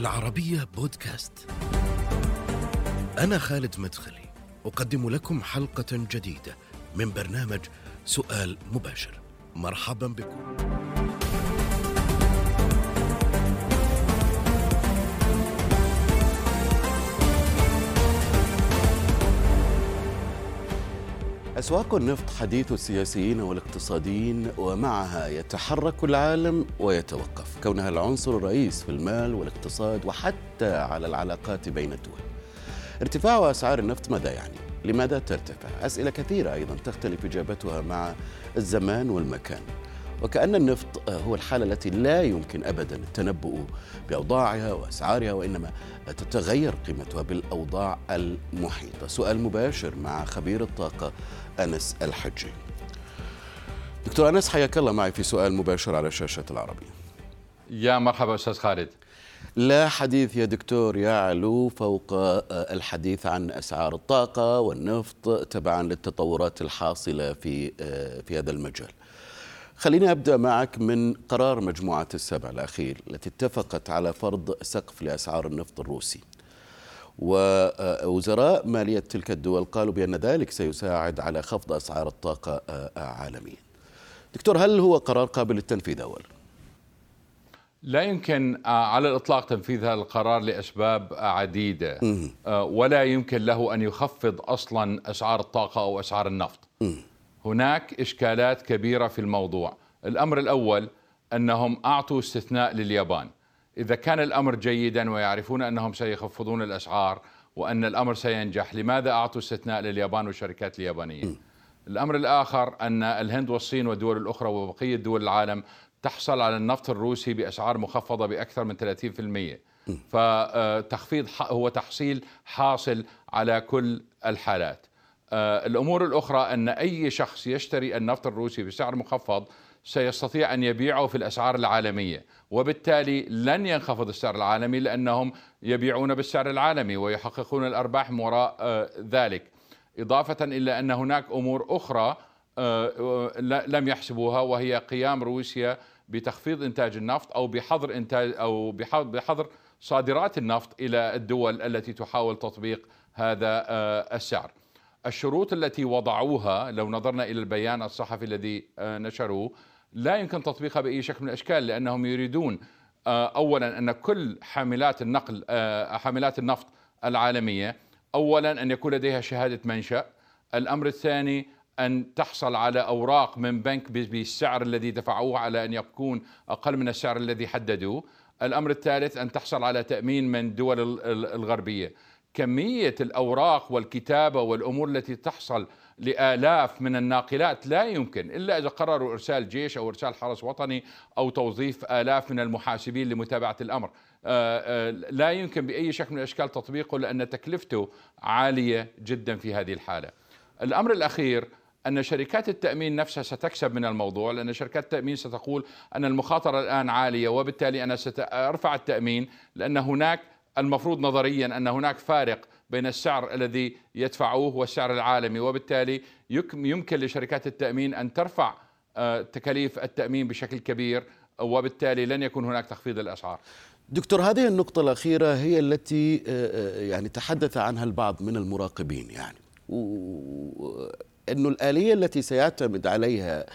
العربية بودكاست. أنا خالد مدخلي، أقدم لكم حلقة جديدة من برنامج سؤال مباشر. مرحبا بكم. أسواق النفط حديث السياسيين والاقتصاديين ومعها يتحرك العالم ويتوقف كونها العنصر الرئيس في المال والاقتصاد وحتى على العلاقات بين الدول ارتفاع أسعار النفط ماذا يعني؟ لماذا ترتفع؟ أسئلة كثيرة أيضا تختلف إجابتها مع الزمان والمكان وكأن النفط هو الحالة التي لا يمكن أبدا التنبؤ بأوضاعها وأسعارها وإنما تتغير قيمتها بالأوضاع المحيطة. سؤال مباشر مع خبير الطاقة أنس الحجي. دكتور أنس حياك الله معي في سؤال مباشر على شاشة العربية. يا مرحبا أستاذ خالد. لا حديث يا دكتور يعلو فوق الحديث عن أسعار الطاقة والنفط تبعا للتطورات الحاصلة في في هذا المجال. خليني أبدأ معك من قرار مجموعة السبع الأخير التي اتفقت على فرض سقف لأسعار النفط الروسي. ووزراء مالية تلك الدول قالوا بأن ذلك سيساعد على خفض أسعار الطاقة عالميا. دكتور هل هو قرار قابل للتنفيذ اولا؟ لا يمكن على الإطلاق تنفيذ هذا القرار لأسباب عديدة ولا يمكن له أن يخفض أصلا أسعار الطاقة أو أسعار النفط. هناك إشكالات كبيرة في الموضوع، الأمر الأول أنهم أعطوا استثناء لليابان. إذا كان الأمر جيدا ويعرفون أنهم سيخفضون الأسعار وأن الأمر سينجح، لماذا أعطوا استثناء لليابان والشركات اليابانية؟ الأمر الآخر أن الهند والصين والدول الأخرى وبقية دول العالم تحصل على النفط الروسي بأسعار مخفضة بأكثر من 30% فتخفيض هو تحصيل حاصل على كل الحالات. الأمور الأخرى أن أي شخص يشتري النفط الروسي بسعر مخفض سيستطيع أن يبيعه في الأسعار العالمية وبالتالي لن ينخفض السعر العالمي لأنهم يبيعون بالسعر العالمي ويحققون الأرباح من وراء ذلك إضافة إلى أن هناك أمور أخرى لم يحسبوها وهي قيام روسيا بتخفيض إنتاج النفط أو بحظر إنتاج أو بحظر صادرات النفط إلى الدول التي تحاول تطبيق هذا السعر. الشروط التي وضعوها لو نظرنا إلى البيان الصحفي الذي نشروه لا يمكن تطبيقها بأي شكل من الأشكال لأنهم يريدون اولا أن كل حاملات النقل حاملات النفط العالمية اولا أن يكون لديها شهادة منشأ الأمر الثاني أن تحصل على أوراق من بنك بالسعر الذي دفعوه على أن يكون أقل من السعر الذي حددوه الأمر الثالث أن تحصل على تأمين من الدول الغربية. كمية الأوراق والكتابة والأمور التي تحصل لآلاف من الناقلات لا يمكن إلا إذا قرروا إرسال جيش أو إرسال حرس وطني أو توظيف آلاف من المحاسبين لمتابعة الأمر. لا يمكن بأي شكل من الأشكال تطبيقه لأن تكلفته عالية جدا في هذه الحالة. الأمر الأخير أن شركات التأمين نفسها ستكسب من الموضوع لأن شركات التأمين ستقول أن المخاطرة الآن عالية وبالتالي أنا سأرفع التأمين لأن هناك المفروض نظريا أن هناك فارق بين السعر الذي يدفعوه والسعر العالمي وبالتالي يمكن لشركات التأمين أن ترفع تكاليف التأمين بشكل كبير وبالتالي لن يكون هناك تخفيض الأسعار. دكتور هذه النقطة الأخيرة هي التي يعني تحدث عنها البعض من المراقبين يعني. أنه الآلية التي سيعتمد عليها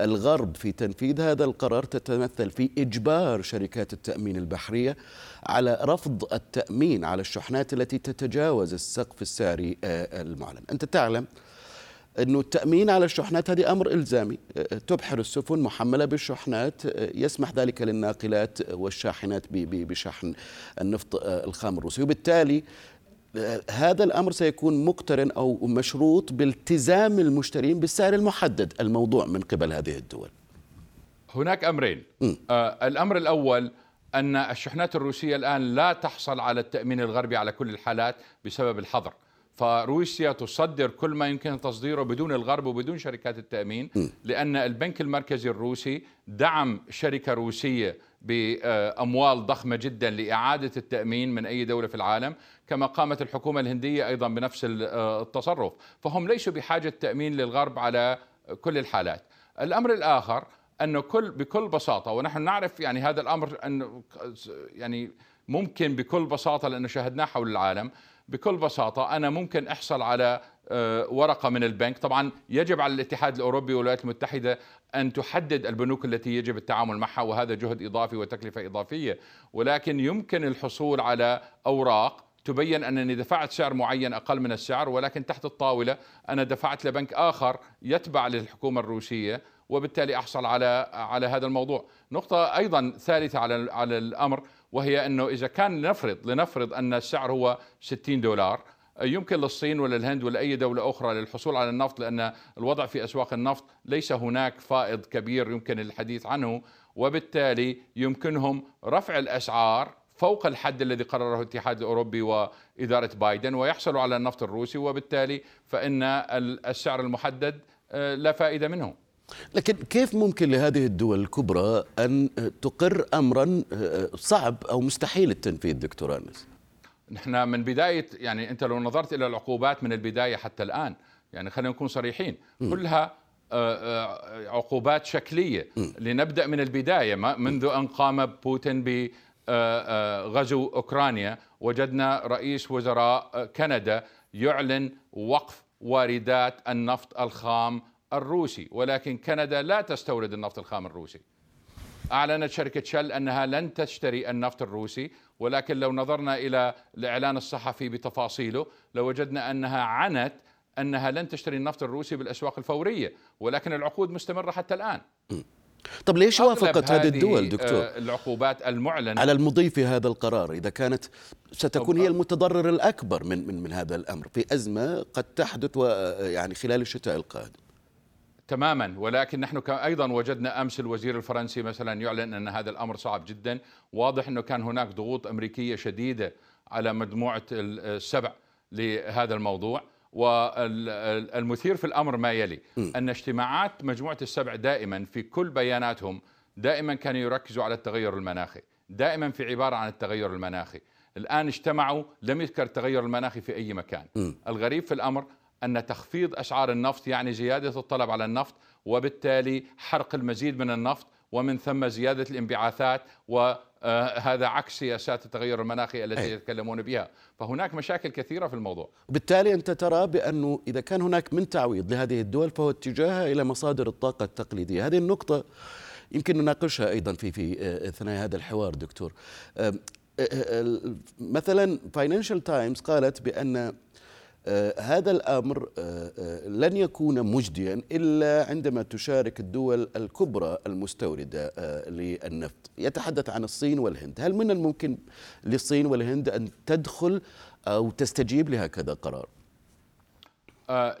الغرب في تنفيذ هذا القرار تتمثل في إجبار شركات التأمين البحرية على رفض التأمين على الشحنات التي تتجاوز السقف السعري المعلن. أنت تعلم أنه التأمين على الشحنات هذه أمر إلزامي. تبحر السفن محملة بالشحنات. يسمح ذلك للناقلات والشاحنات بشحن النفط الخام الروسي. وبالتالي هذا الأمر سيكون مقترن أو مشروط بالتزام المشترين بالسعر المحدد الموضوع من قبل هذه الدول. هناك أمرين، آه الأمر الأول أن الشحنات الروسية الآن لا تحصل على التأمين الغربي على كل الحالات بسبب الحظر. فروسيا تصدر كل ما يمكن تصديره بدون الغرب وبدون شركات التأمين لأن البنك المركزي الروسي دعم شركة روسية بأموال ضخمة جدا لإعادة التأمين من أي دولة في العالم كما قامت الحكومة الهندية أيضا بنفس التصرف. فهم ليسوا بحاجة تأمين للغرب على كل الحالات. الأمر الآخر أنه كل بكل بساطة ونحن نعرف يعني هذا الأمر ان يعني ممكن بكل بساطة لأنه شاهدناه حول العالم بكل بساطة أنا ممكن أحصل على آه، ورقة من البنك طبعا يجب على الاتحاد الأوروبي والولايات المتحدة أن تحدد البنوك التي يجب التعامل معها وهذا جهد إضافي وتكلفة إضافية ولكن يمكن الحصول على أوراق تبين أنني دفعت سعر معين أقل من السعر ولكن تحت الطاولة أنا دفعت لبنك آخر يتبع للحكومة الروسية وبالتالي أحصل على على هذا الموضوع. نقطة أيضا ثالثة على على الأمر وهي إنه إذا كان نفرض لنفرض أن السعر هو 60 دولار يمكن للصين ولا الهند ولا أي دولة أخرى للحصول على النفط لأن الوضع في أسواق النفط ليس هناك فائض كبير يمكن الحديث عنه وبالتالي يمكنهم رفع الأسعار فوق الحد الذي قرره الاتحاد الأوروبي وإدارة بايدن ويحصلوا على النفط الروسي وبالتالي فإن السعر المحدد آه، لا فائدة منه. لكن كيف ممكن لهذه الدول الكبرى أن تقر امرا آه، صعب أو مستحيل التنفيذ دكتور أنس؟ نحن من بداية يعني أنت لو نظرت إلى العقوبات من البداية حتى الآن يعني خلينا نكون صريحين كلها آه، عقوبات شكلية. لنبدأ من البداية منذ أن قام بوتين ب آه، آه، غزو أوكرانيا وجدنا رئيس وزراء آه، كندا يعلن وقف واردات النفط الخام الروسي ولكن كندا لا تستورد النفط الخام الروسي. أعلنت شركة شل أنها لن تشتري النفط الروسي ولكن لو نظرنا إلى الإعلان الصحفي بتفاصيله لوجدنا أنها عنت أنها لن تشتري النفط الروسي بالأسواق الفورية ولكن العقود مستمرة حتى الآن. طب ليش وافقت هذه الدول دكتور؟ آه، العقوبات المعلنة. على المضي في هذا القرار إذا كانت ستكون هي المتضرر الأكبر من من من هذا الأمر في أزمة قد تحدث يعني خلال الشتاء القادم. تماما. ولكن نحن أيضا وجدنا أمس الوزير الفرنسي مثلا يعلن أن هذا الأمر صعب جدا. واضح إنه كان هناك ضغوط أمريكية شديدة على مجموعة السبع لهذا الموضوع. والمثير في الأمر ما يلي؟ أن اجتماعات مجموعة السبع دائما في كل بياناتهم دائما كانوا يركزوا على التغير المناخي دائما في عبارة عن التغير المناخي. الآن اجتمعوا لم يذكر التغير المناخي في أي مكان. الغريب في الأمر أن تخفيض اسعار النفط يعني زيادة الطلب على النفط وبالتالي حرق المزيد من النفط ومن ثم زيادة الانبعاثات وهذا عكس سياسات التغير المناخي التي يتكلمون بها. فهناك مشاكل كثيرة في الموضوع. بالتالي أنت ترى بانه إذا كان هناك من تعويض لهذه الدول فهو اتجاهها إلى مصادر الطاقة التقليدية. هذه النقطة يمكن نناقشها أيضا في في أثناء هذا الحوار دكتور. مثلا فاينانشال تايمز قالت آه، هذا الأمر آه، آه، لن يكون مجديا إلا عندما تشارك الدول الكبرى المستوردة للنفط. يتحدث عن الصين والهند. هل من الممكن للصين والهند أن تدخل أو تستجيب لهكذا قرار؟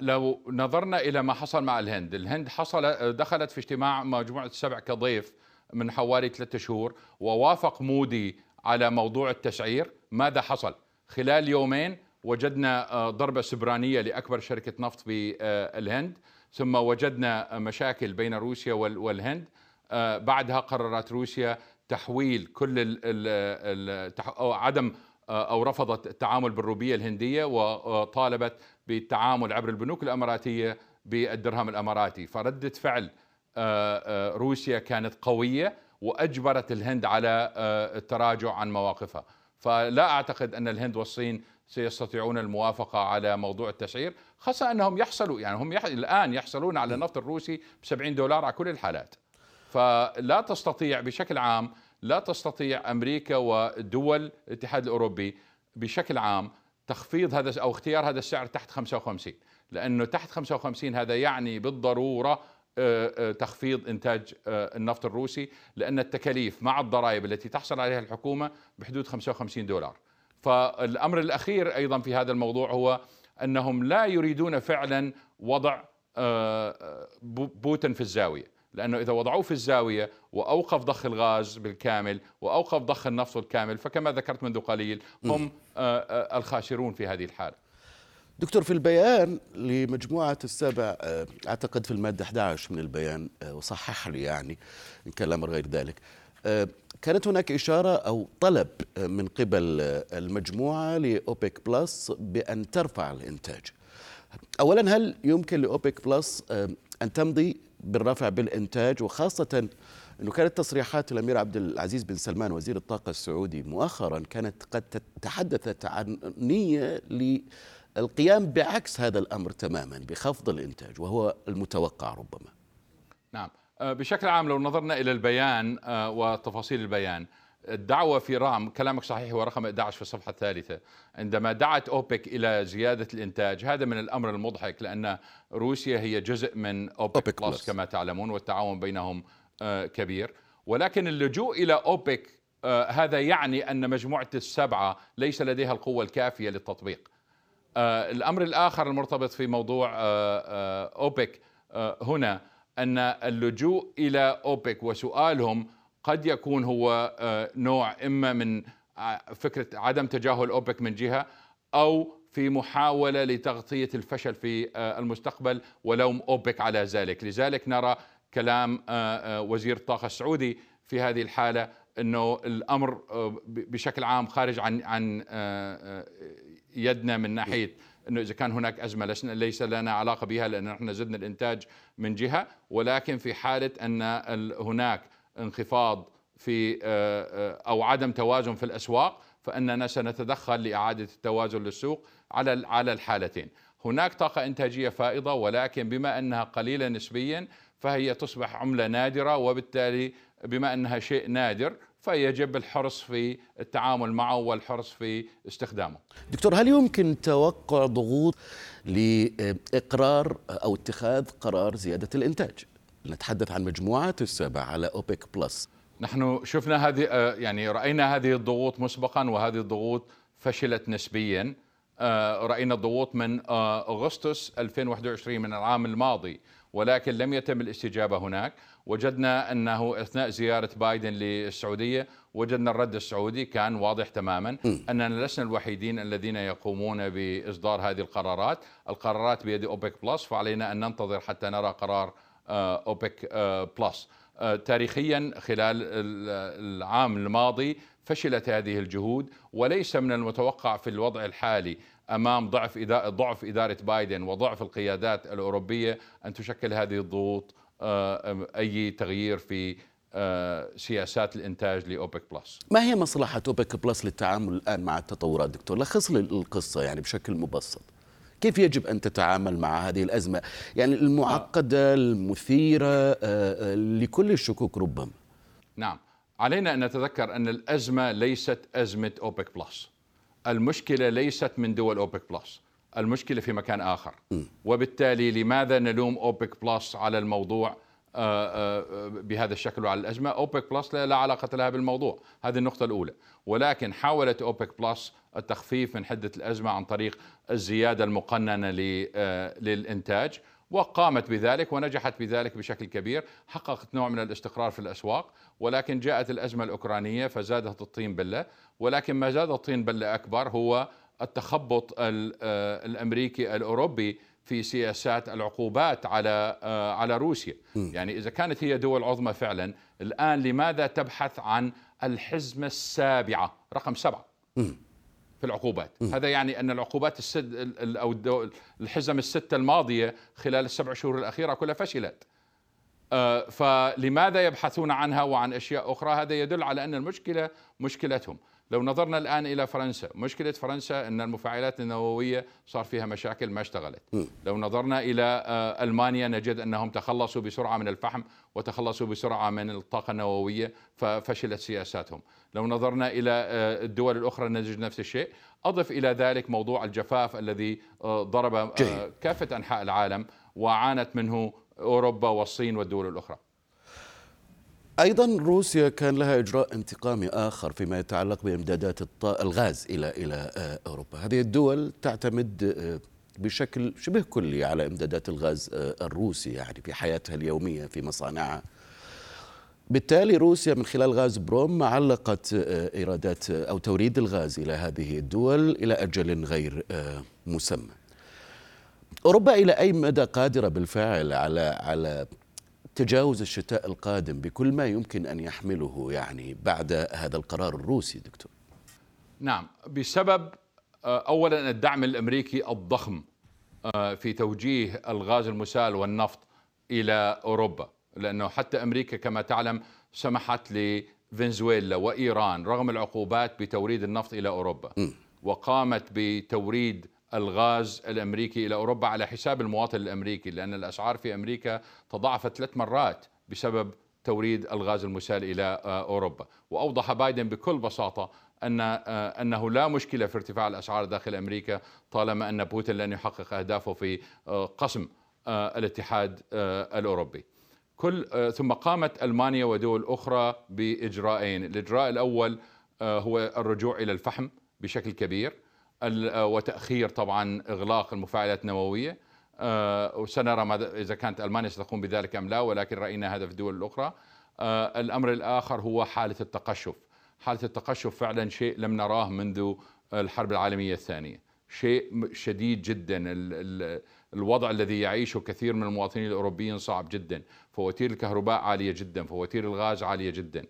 لو نظرنا إلى ما حصل مع الهند. الهند حصل دخلت في اجتماع مجموعة السبع كضيف من حوالي ثلاثة شهور ووافق مودي على موضوع التسعير. ماذا حصل؟ خلال يومين وجدنا آه، ضربة سبرانية لأكبر شركة نفط في آه، الهند ثم وجدنا مشاكل بين روسيا والهند. آه، بعدها قررت روسيا تحويل كل أو عدم أو رفضت التعامل بالروبية الهندية وطالبت بالتعامل عبر البنوك الأماراتية بالدرهم الأماراتي. فردة فعل روسيا كانت قوية وأجبرت الهند على التراجع عن مواقفها. فلا أعتقد أن الهند والصين سيستطيعون الموافقة على موضوع التسعير خاصة أنهم يحصلوا يعني هم يح... الآن يحصلون على النفط الروسي ب 70 دولار على كل الحالات. فلا تستطيع بشكل عام لا تستطيع أمريكا ودول الاتحاد الأوروبي بشكل عام تخفيض هذا أو اختيار هذا السعر تحت 55 لأنه تحت 55 هذا يعني بالضرورة آه، آه، تخفيض إنتاج آه، النفط الروسي لأن التكاليف مع الضرائب التي تحصل عليها الحكومة بحدود 55 دولار. فالأمر الأخير أيضا في هذا الموضوع هو أنهم لا يريدون فعلا وضع آه، بوتين في الزاوية لأنه إذا وضعوه في الزاوية وأوقف ضخ الغاز بالكامل وأوقف ضخ النفط الكامل فكما ذكرت منذ قليل هم آه، آه، الخاسرون في هذه الحالة. دكتور في البيان لمجموعة السبع أعتقد في المادة 11 من البيان وصحح لي يعني إن كان الأمر غير ذلك كانت هناك إشارة أو طلب من قبل المجموعة لأوبيك بلس بأن ترفع الإنتاج. أولا هل يمكن لأوبيك بلس أن تمضي بالرفع بالإنتاج؟ وخاصة إنه كانت تصريحات الأمير عبد العزيز بن سلمان وزير الطاقة السعودي مؤخرا كانت قد تحدثت عن نية للقيام بعكس هذا الأمر تماما بخفض الإنتاج وهو المتوقع ربما. نعم. آه، بشكل عام لو نظرنا إلى البيان آه، وتفاصيل البيان الدعوة في رقم كلامك صحيح هو رقم 11 في الصفحة الثالثة. عندما دعت أوبك إلى زيادة الإنتاج هذا من الأمر المضحك لأن روسيا هي جزء من أوبك, أوبك بلس, بلس. كما تعلمون والتعاون بينهم آه، كبير. ولكن اللجوء إلى أوبك آه، هذا يعني أن مجموعة السبعة ليس لديها القوة الكافية للتطبيق. آه، الأمر الآخر المرتبط في موضوع أوبك هنا أن اللجوء إلى أوبك وسؤالهم قد يكون هو آه، نوع إما من آه، فكرة عدم تجاهل أوبك من جهة أو في محاولة لتغطية الفشل في آه، المستقبل ولوم أوبك على ذلك، لذلك نرى كلام وزير الطاقه السعودي في هذه الحالة إنه الأمر بشكل عام خارج عن عن يدنا من ناحية إنه إذا كان هناك أزمة ليس لنا علاقة بها لأن نحن زدنا الإنتاج من جهة ولكن في حالة أن هناك انخفاض في آه، آه، أو عدم توازن في الأسواق فإننا سنتدخل لإعادة التوازن للسوق على على الحالتين. هناك طاقة إنتاجية فائضة ولكن بما أنها قليلة نسبيا فهي تصبح عملة نادرة وبالتالي بما أنها شيء نادر فيجب الحرص في التعامل معه والحرص في استخدامه. دكتور هل يمكن توقع ضغوط لإقرار أو اتخاذ قرار زيادة الإنتاج؟ نتحدث عن مجموعات السبع على أوبك بلس نحن شفنا هذه آه، يعني رأينا هذه الضغوط مسبقا وهذه الضغوط فشلت نسبيا آه، رأينا الضغوط من آه، أغسطس 2021 من العام الماضي ولكن لم يتم الاستجابة هناك. وجدنا أنه أثناء زيارة بايدن للسعودية وجدنا الرد السعودي كان واضح تماما أننا لسنا الوحيدين الذين يقومون بإصدار هذه القرارات. القرارات بيد أوبك بلس فعلينا أن ننتظر حتى نرى قرار آه، أوبك آه، بلس. آه، تاريخيا خلال العام الماضي فشلت هذه الجهود وليس من المتوقع في الوضع الحالي أمام ضعف ضعف إدارة بايدن وضعف القيادات الأوروبية أن تشكل هذه الضغوط أي تغيير في سياسات الإنتاج لأوبك بلس. ما هي مصلحة أوبك بلس للتعامل الآن مع التطورات دكتور؟ لخص لي القصة يعني بشكل مبسط. كيف يجب أن تتعامل مع هذه الأزمة يعني المعقدة المثيرة آه، آه، لكل الشكوك ربما نعم علينا أن نتذكر أن الأزمة ليست أزمة أوبك بلس المشكلة ليست من دول أوبك بلس المشكلة في مكان آخر. وبالتالي لماذا نلوم أوبك بلس على الموضوع آه، بهذا الشكل وعلى الأزمة؟ أوبك بلس لا علاقة لها بالموضوع. هذه النقطة الأولى. ولكن حاولت أوبك بلس التخفيف من حدة الأزمة عن طريق الزيادة المقننة آه، للإنتاج. وقامت بذلك ونجحت بذلك بشكل كبير حققت نوع من الاستقرار في الأسواق ولكن جاءت الأزمة الأوكرانية فزادت الطين بلة ولكن ما زاد الطين بلة أكبر هو التخبط آه، الأمريكي الأوروبي في سياسات العقوبات على آه، على روسيا. يعني إذا كانت هي دول عظمى فعلا الآن لماذا تبحث عن الحزمة السابعة؟ رقم سبعة. في العقوبات. م. هذا يعني أن العقوبات السد أو الحزم الستة الماضية خلال السبع شهور الأخيرة كلها فشلت. آه، فلماذا يبحثون عنها وعن أشياء أخرى؟ هذا يدل على أن المشكلة مشكلتهم. لو نظرنا الآن إلى فرنسا مشكلة فرنسا أن المفاعلات النووية صار فيها مشاكل ما اشتغلت. م. لو نظرنا إلى آه، ألمانيا نجد أنهم تخلصوا بسرعة من الفحم وتخلصوا بسرعة من الطاقة النووية ففشلت سياساتهم. لو نظرنا إلى آه، الدول الأخرى نجد نفس الشيء. أضف إلى ذلك موضوع الجفاف الذي آه، ضرب كافة أنحاء العالم وعانت منه أوروبا والصين والدول الأخرى. أيضا روسيا كان لها إجراء انتقامي آخر فيما يتعلق بإمدادات الغاز إلى إلى آه، أوروبا، هذه الدول تعتمد آه، بشكل شبه كلي على إمدادات الغاز آه، الروسي يعني في حياتها اليومية في مصانعها. بالتالي روسيا من خلال غاز بروم علقت إيرادات أو توريد الغاز إلى هذه الدول إلى أجل غير مسمى. أوروبا إلى أي مدى قادرة بالفعل على على تجاوز الشتاء القادم بكل ما يمكن أن يحمله يعني بعد هذا القرار الروسي دكتور. نعم. بسبب آه، اولا الدعم الأمريكي الضخم آه، في توجيه الغاز المسال والنفط إلى أوروبا لأنه حتى أمريكا كما تعلم سمحت لفنزويلا وإيران رغم العقوبات بتوريد النفط إلى أوروبا. وقامت بتوريد الغاز الأمريكي إلى أوروبا على حساب المواطن الأمريكي لأن الأسعار في أمريكا تضاعفت ثلاث مرات بسبب توريد الغاز المسال إلى آه، أوروبا. وأوضح بايدن بكل بساطة أن آه، أنه لا مشكلة في ارتفاع الأسعار داخل أمريكا طالما أن بوتين لن يحقق أهدافه في آه، قسم الاتحاد الأوروبي. كل ثم قامت ألمانيا ودول أخرى بإجراءين، الإجراء الأول هو الرجوع إلى الفحم بشكل كبير. وتأخير طبعا إغلاق المفاعلات النووية. آه، وسنرى ماذا إذا كانت ألمانيا ستقوم بذلك أم لا ولكن رأينا هذا في الدول الأخرى. آه، الأمر الآخر هو حالة التقشف. حالة التقشف فعلا شيء لم نراه منذ الحرب العالمية الثانية. شيء شديد جدا. الوضع الذي يعيشه كثير من المواطنين الأوروبيين صعب جدا. فواتير الكهرباء عالية جدا. فواتير الغاز عالية جدا. آه،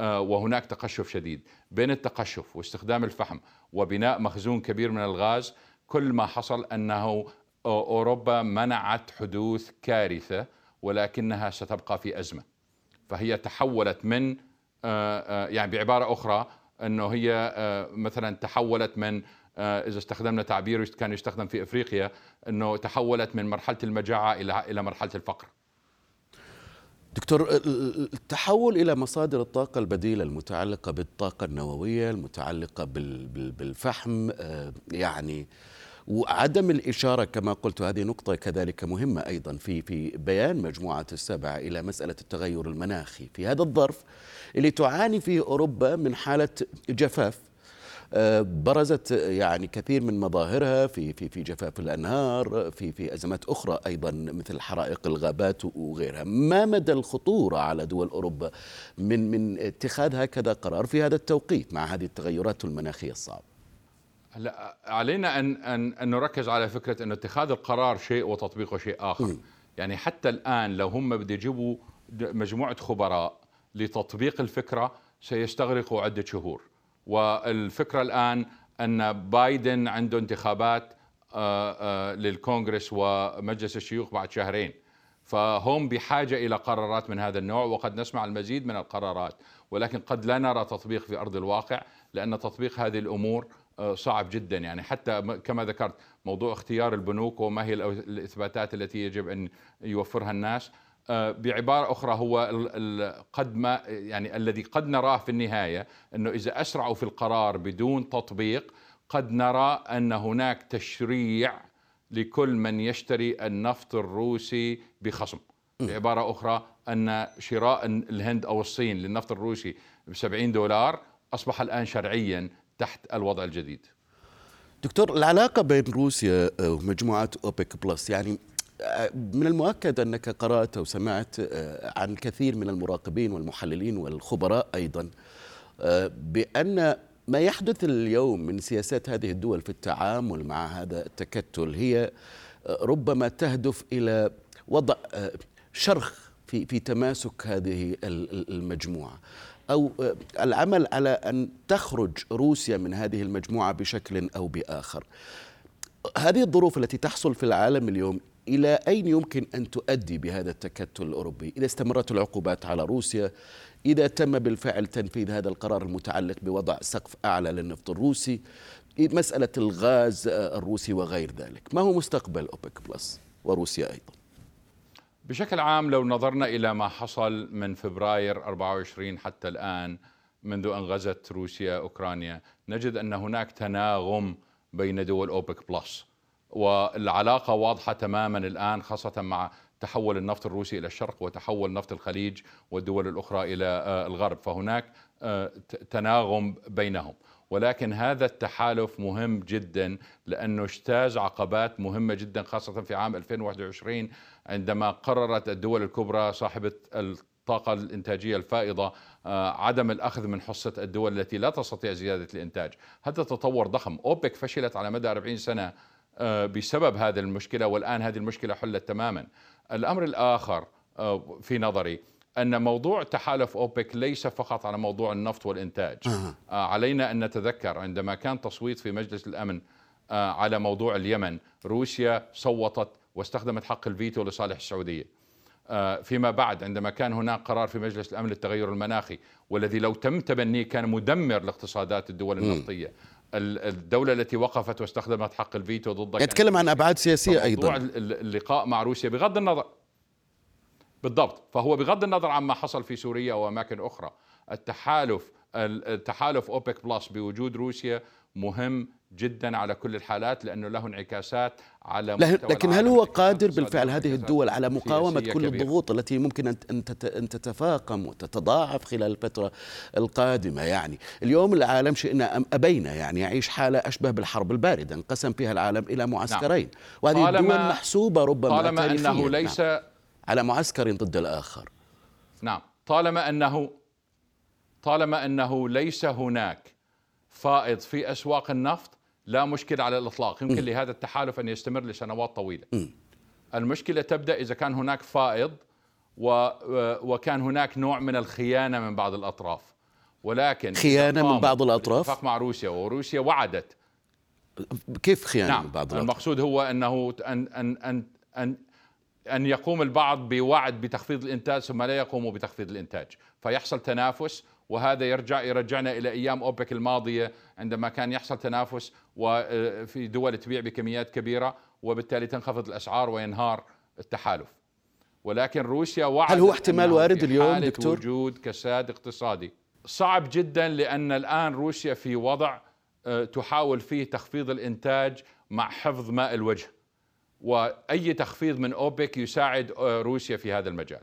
وهناك تقشف شديد بين التقشف واستخدام الفحم وبناء مخزون كبير من الغاز كل ما حصل أنه أوروبا منعت حدوث كارثة ولكنها ستبقى في أزمة. فهي تحولت من آه، آه، يعني بعبارة أخرى أنه هي مثلا تحولت من إذا استخدمنا تعبير كان يستخدم في أفريقيا أنه تحولت من مرحلة المجاعة إلى إلى مرحلة الفقر. دكتور التحول إلى مصادر الطاقة البديلة المتعلقة بالطاقة النووية المتعلقة بالفحم آه، يعني وعدم الإشارة كما قلت هذه نقطة كذلك مهمة أيضا في في بيان مجموعة السبع إلى مسألة التغير المناخي في هذا الظرف اللي تعاني فيه أوروبا من حالة جفاف. برزت يعني كثير من مظاهرها في في في جفاف الأنهار في في أزمات أخرى أيضا مثل حرائق الغابات وغيرها. ما مدى الخطورة على دول أوروبا من من اتخاذ هكذا قرار في هذا التوقيت مع هذه التغيرات المناخية الصعبه لا علينا أن أن أن نركز على فكرة أن اتخاذ القرار شيء وتطبيقه شيء آخر. م. يعني حتى الآن لو هم بده يجيبوا مجموعة خبراء لتطبيق الفكرة سيستغرقوا عدة شهور. والفكرة الآن أن بايدن عنده انتخابات آه، آه، للكونغرس ومجلس الشيوخ بعد شهرين. فهم بحاجة إلى قرارات من هذا النوع وقد نسمع المزيد من القرارات. ولكن قد لا نرى تطبيق في أرض الواقع لأن تطبيق هذه الأمور آه، صعب جدا. يعني حتى كما ذكرت موضوع اختيار البنوك وما هي الإثباتات التي يجب أن يوفرها الناس. بعبارة أخرى هو قد ما يعني الذي قد نراه في النهاية أنه إذا أسرعوا في القرار بدون تطبيق قد نرى أن هناك تشريع لكل من يشتري النفط الروسي بخصم. بعبارة أخرى أن شراء الهند أو الصين للنفط الروسي ب 70 دولار أصبح الآن شرعيا تحت الوضع الجديد. دكتور العلاقة بين روسيا ومجموعة أوبك بلس يعني من المؤكد أنك قرأت وسمعت آه، عن الكثير من المراقبين والمحللين والخبراء أيضا آه، بأن ما يحدث اليوم من سياسات هذه الدول في التعامل مع هذا التكتل هي آه، ربما تهدف إلى وضع شرخ في في تماسك هذه المجموعة أو العمل على أن تخرج روسيا من هذه المجموعة بشكل أو بآخر. هذه الظروف التي تحصل في العالم اليوم إلى أين يمكن أن تؤدي بهذا التكتل الأوروبي؟ إذا استمرت العقوبات على روسيا إذا تم بالفعل تنفيذ هذا القرار المتعلق بوضع سقف أعلى للنفط الروسي مسألة الغاز الروسي وغير ذلك. ما هو مستقبل أوبك بلس وروسيا أيضا؟ بشكل عام لو نظرنا إلى ما حصل من فبراير 24 حتى الآن منذ أن غزت روسيا أوكرانيا نجد أن هناك تناغم بين دول أوبك بلس. والعلاقة واضحة تماما الآن خاصة مع تحول النفط الروسي إلى الشرق وتحول نفط الخليج والدول الأخرى إلى آه، الغرب. فهناك آه، تناغم بينهم. ولكن هذا التحالف مهم جدا لأنه اجتاز عقبات مهمة جدا خاصة في عام 2021 عندما قررت الدول الكبرى صاحبة الطاقة الإنتاجية الفائضة آه، عدم الأخذ من حصة الدول التي لا تستطيع زيادة الإنتاج، هذا تطور ضخم، أوبك فشلت على مدى 40 سنة آه، بسبب هذه المشكلة والآن هذه المشكلة حلت تماما. الأمر الآخر آه، في نظري أن موضوع تحالف أوبك ليس فقط على موضوع النفط والإنتاج. أه. علينا أن نتذكر عندما كان تصويت في مجلس الأمن على موضوع اليمن، روسيا صوتت واستخدمت حق الفيتو لصالح السعودية. آه، فيما بعد عندما كان هناك قرار في مجلس الأمن للتغير المناخي والذي لو تم تبنيه كان مدمر لاقتصادات الدول النفطية الدولة التي وقفت واستخدمت حق الفيتو ضد يتكلم عن أبعاد سياسية أيضا. اللقاء مع روسيا بغض النظر. بالضبط. فهو بغض النظر عما حصل في سوريا وأماكن أخرى. التحالف التحالف أوبك بلس بوجود روسيا مهم جدا على كل الحالات لأنه له انعكاسات على لكن هل هو قادر بالفعل هذه الدول على مقاومة كل كبير. الضغوط التي ممكن أن تتفاقم وتتضاعف خلال الفترة القادمة يعني اليوم العالم شئنا أم أبينا يعني يعيش حالة أشبه بالحرب الباردة انقسم فيها العالم إلى معسكرين نعم. وهذه الدول محسوبة ربما طالما أنه ليس نعم. على معسكر ضد الآخر نعم طالما انه طالما أنه ليس هناك فائض في أسواق النفط لا مشكلة على الإطلاق. يمكن لهذا التحالف أن يستمر لسنوات طويلة. المشكلة تبدأ إذا كان هناك فائض و وكان هناك نوع من الخيانة من بعض الأطراف. ولكن خيانة من بعض الأطراف؟ مع روسيا وروسيا وعدت. كيف خيانة نعم. من بعض الأطراف؟ المقصود هو أنه أن أن أن أن أن يقوم البعض بوعد بتخفيض الإنتاج ثم لا يقوموا بتخفيض الإنتاج. فيحصل تنافس وهذا يرجع يرجعنا إلى أيام أوبك الماضية عندما كان يحصل تنافس وفي آه، دول تبيع بكميات كبيرة وبالتالي تنخفض الأسعار وينهار التحالف. ولكن روسيا وعد هل هو احتمال وارد اليوم دكتور؟ وجود كساد اقتصادي. صعب جدا لأن الآن روسيا في وضع آه، تحاول فيه تخفيض الإنتاج مع حفظ ماء الوجه. وأي تخفيض من أوبك يساعد آه، روسيا في هذا المجال.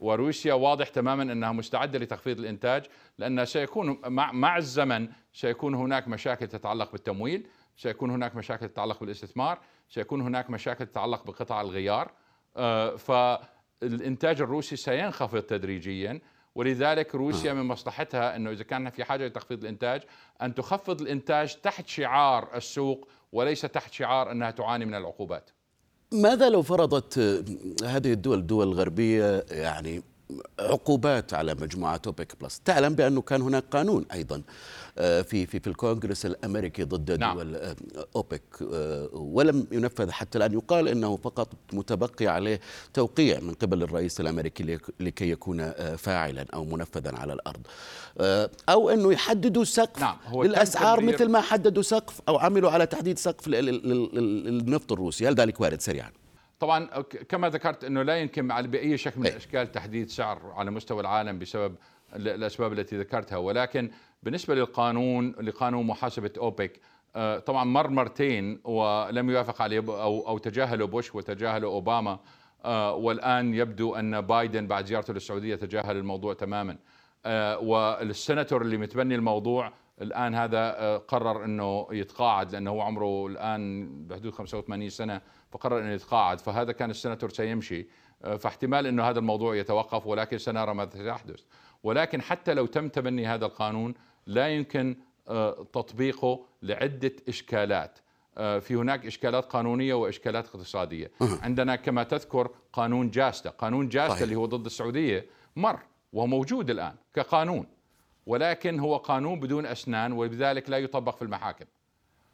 وروسيا واضح تماما إنها مستعدة لتخفيض الإنتاج لأن سيكون مع مع الزمن سيكون هناك مشاكل تتعلق بالتمويل، سيكون هناك مشاكل تتعلق بالاستثمار، سيكون هناك مشاكل تتعلق بقطع الغيار آه، فالإنتاج الروسي سينخفض تدريجيا ولذلك روسيا من مصلحتها إنه إذا كان في حاجة لتخفيض الإنتاج أن تخفض الإنتاج تحت شعار السوق وليس تحت شعار إنها تعاني من العقوبات. ماذا لو فرضت هذه الدول الدول الغربية يعني عقوبات على مجموعة أوبك بلس. تعلم بأنه كان هناك قانون أيضا آه، في في في الكونغرس الأمريكي ضد نعم. دول آه، اوبك آه، ولم ينفذ حتى الآن. يقال إنه فقط متبقي عليه توقيع من قبل الرئيس الأمريكي لكي يكون فاعلا أو منفذا على الأرض. أو إنه يحددوا سقف. نعم. هو للأسعار مثل ما حددوا سقف أو عملوا على تحديد سقف للنفط الروسي. هل ذلك وارد؟ سريعا. طبعا كما ذكرت إنه لا يمكن بأي شكل من إيه. الأشكال تحديد سعر على مستوى العالم بسبب الأسباب التي ذكرتها. ولكن بالنسبة للقانون لقانون محاسبة أوبك آه، طبعا مر مرتين ولم يوافق عليه أو أو تجاهله بوش وتجاهله أوباما آه، والآن يبدو أن بايدن بعد زيارته للسعودية تجاهل الموضوع تماما. آه، والسناتور اللي متبني الموضوع الآن هذا قرر إنه يتقاعد لأنه هو عمره الآن بحدود 85 سنة. فقرر انه يتقاعد فهذا كان السناتور سيمشي. فاحتمال إنه هذا الموضوع يتوقف ولكن سنرى ماذا سيحدث. ولكن حتى لو تم تبني هذا القانون لا يمكن آه، تطبيقه لعدة إشكالات. آه، في هناك إشكالات قانونية وإشكالات اقتصادية. عندنا كما تذكر قانون جاستا. قانون جاستا صحيح. اللي هو ضد السعودية مر وهو موجود الآن كقانون ولكن هو قانون بدون أسنان ولذلك لا يطبق في المحاكم.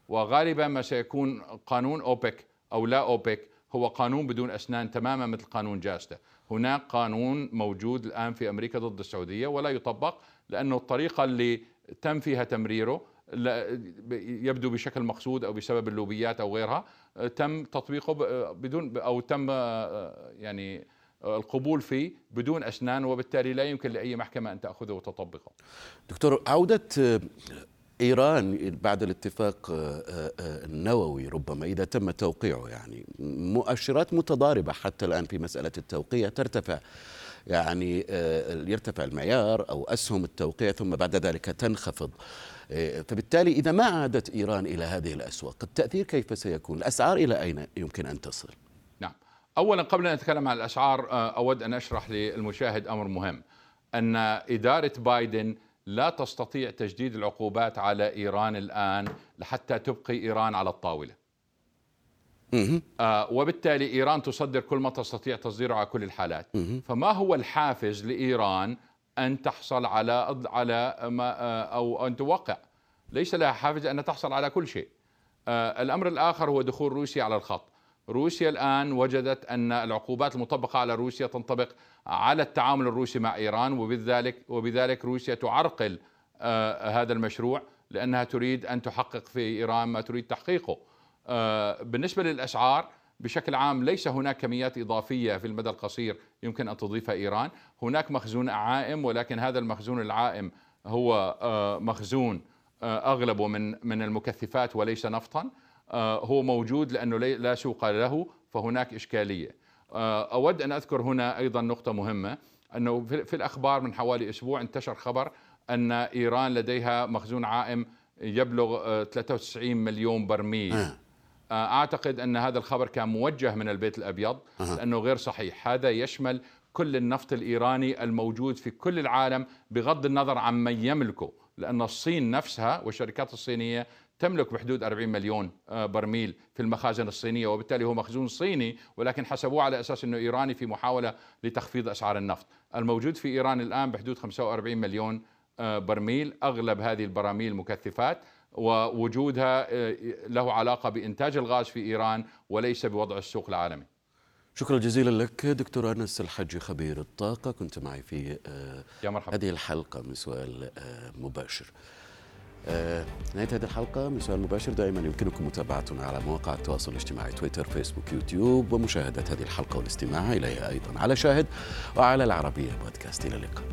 وغالبا ما سيكون قانون أوبك أو لا أوبك هو قانون بدون أسنان تماما مثل قانون جاستا هناك قانون موجود الآن في أمريكا ضد السعودية ولا يطبق لأنه الطريقة اللي تم فيها تمريره يبدو بشكل مقصود أو بسبب اللوبيات أو غيرها تم تطبيقه بدون أو تم يعني القبول فيه بدون أسنان وبالتالي لا يمكن لأي محكمة أن تأخذه وتطبقه. دكتور عودة إيران بعد الاتفاق النووي ربما إذا تم توقيعه يعني. مؤشرات متضاربة حتى الآن في مسألة التوقيع ترتفع يعني آه، يرتفع المعيار أو أسهم التوقيع ثم بعد ذلك تنخفض. آه، فبالتالي إذا ما عادت إيران إلى هذه الأسواق التأثير كيف سيكون؟ الأسعار إلى أين يمكن أن تصل؟ نعم. أولا قبل أن نتكلم عن الأسعار آه، أود أن أشرح للمشاهد أمر مهم. أن إدارة بايدن لا تستطيع تجديد العقوبات على إيران الآن لحتى تبقي إيران على الطاولة. آه وبالتالي إيران تصدر كل ما تستطيع تصديره على كل الحالات. فما هو الحافز لإيران أن تحصل على على ما آه أو أن توقع؟ ليس لها حافز أن تحصل على كل شيء. آه الأمر الآخر هو دخول روسيا على الخط. روسيا الآن وجدت أن العقوبات المطبقة على روسيا تنطبق على التعامل الروسي مع إيران وبذلك وبذلك روسيا تعرقل آه، هذا المشروع لأنها تريد أن تحقق في إيران ما تريد تحقيقه. آه، بالنسبة للأسعار بشكل عام ليس هناك كميات إضافية في المدى القصير يمكن أن تضيفها إيران. هناك مخزون عائم ولكن هذا المخزون العائم هو آه، مخزون أغلبه من من المكثفات وليس نفطا. هو موجود لأنه لا سوق له فهناك إشكالية. أود أن أذكر هنا أيضا نقطة مهمة أنه في الأخبار من حوالي أسبوع انتشر خبر أن إيران لديها مخزون عائم يبلغ 93 آه، مليون برميل. آه. آه، أعتقد أن هذا الخبر كان موجه من البيت الأبيض لأنه غير صحيح. هذا يشمل كل النفط الإيراني الموجود في كل العالم بغض النظر عن من يملكه لأن الصين نفسها والشركات الصينية تملك بحدود 40 مليون برميل في المخازن الصينية وبالتالي هو مخزون صيني ولكن حسبوه على أساس أنه إيراني في محاولة لتخفيض أسعار النفط الموجود في إيران الآن بحدود 45 مليون آه، برميل أغلب هذه البراميل مكثفات ووجودها آه، له علاقة بإنتاج الغاز في إيران وليس بوضع السوق العالمي. شكرا جزيلا لك دكتور أنس الحجي خبير الطاقة كنت معي في آه، يا مرحبا. هذه الحلقة من سؤال مباشر. نهاية هذه الحلقة من سؤال مباشر دائما يمكنكم متابعتنا على مواقع التواصل الاجتماعي تويتر فيسبوك يوتيوب ومشاهدة هذه الحلقة والاستماع إليها أيضا على شاهد وعلى العربية بودكاست. إلى اللقاء.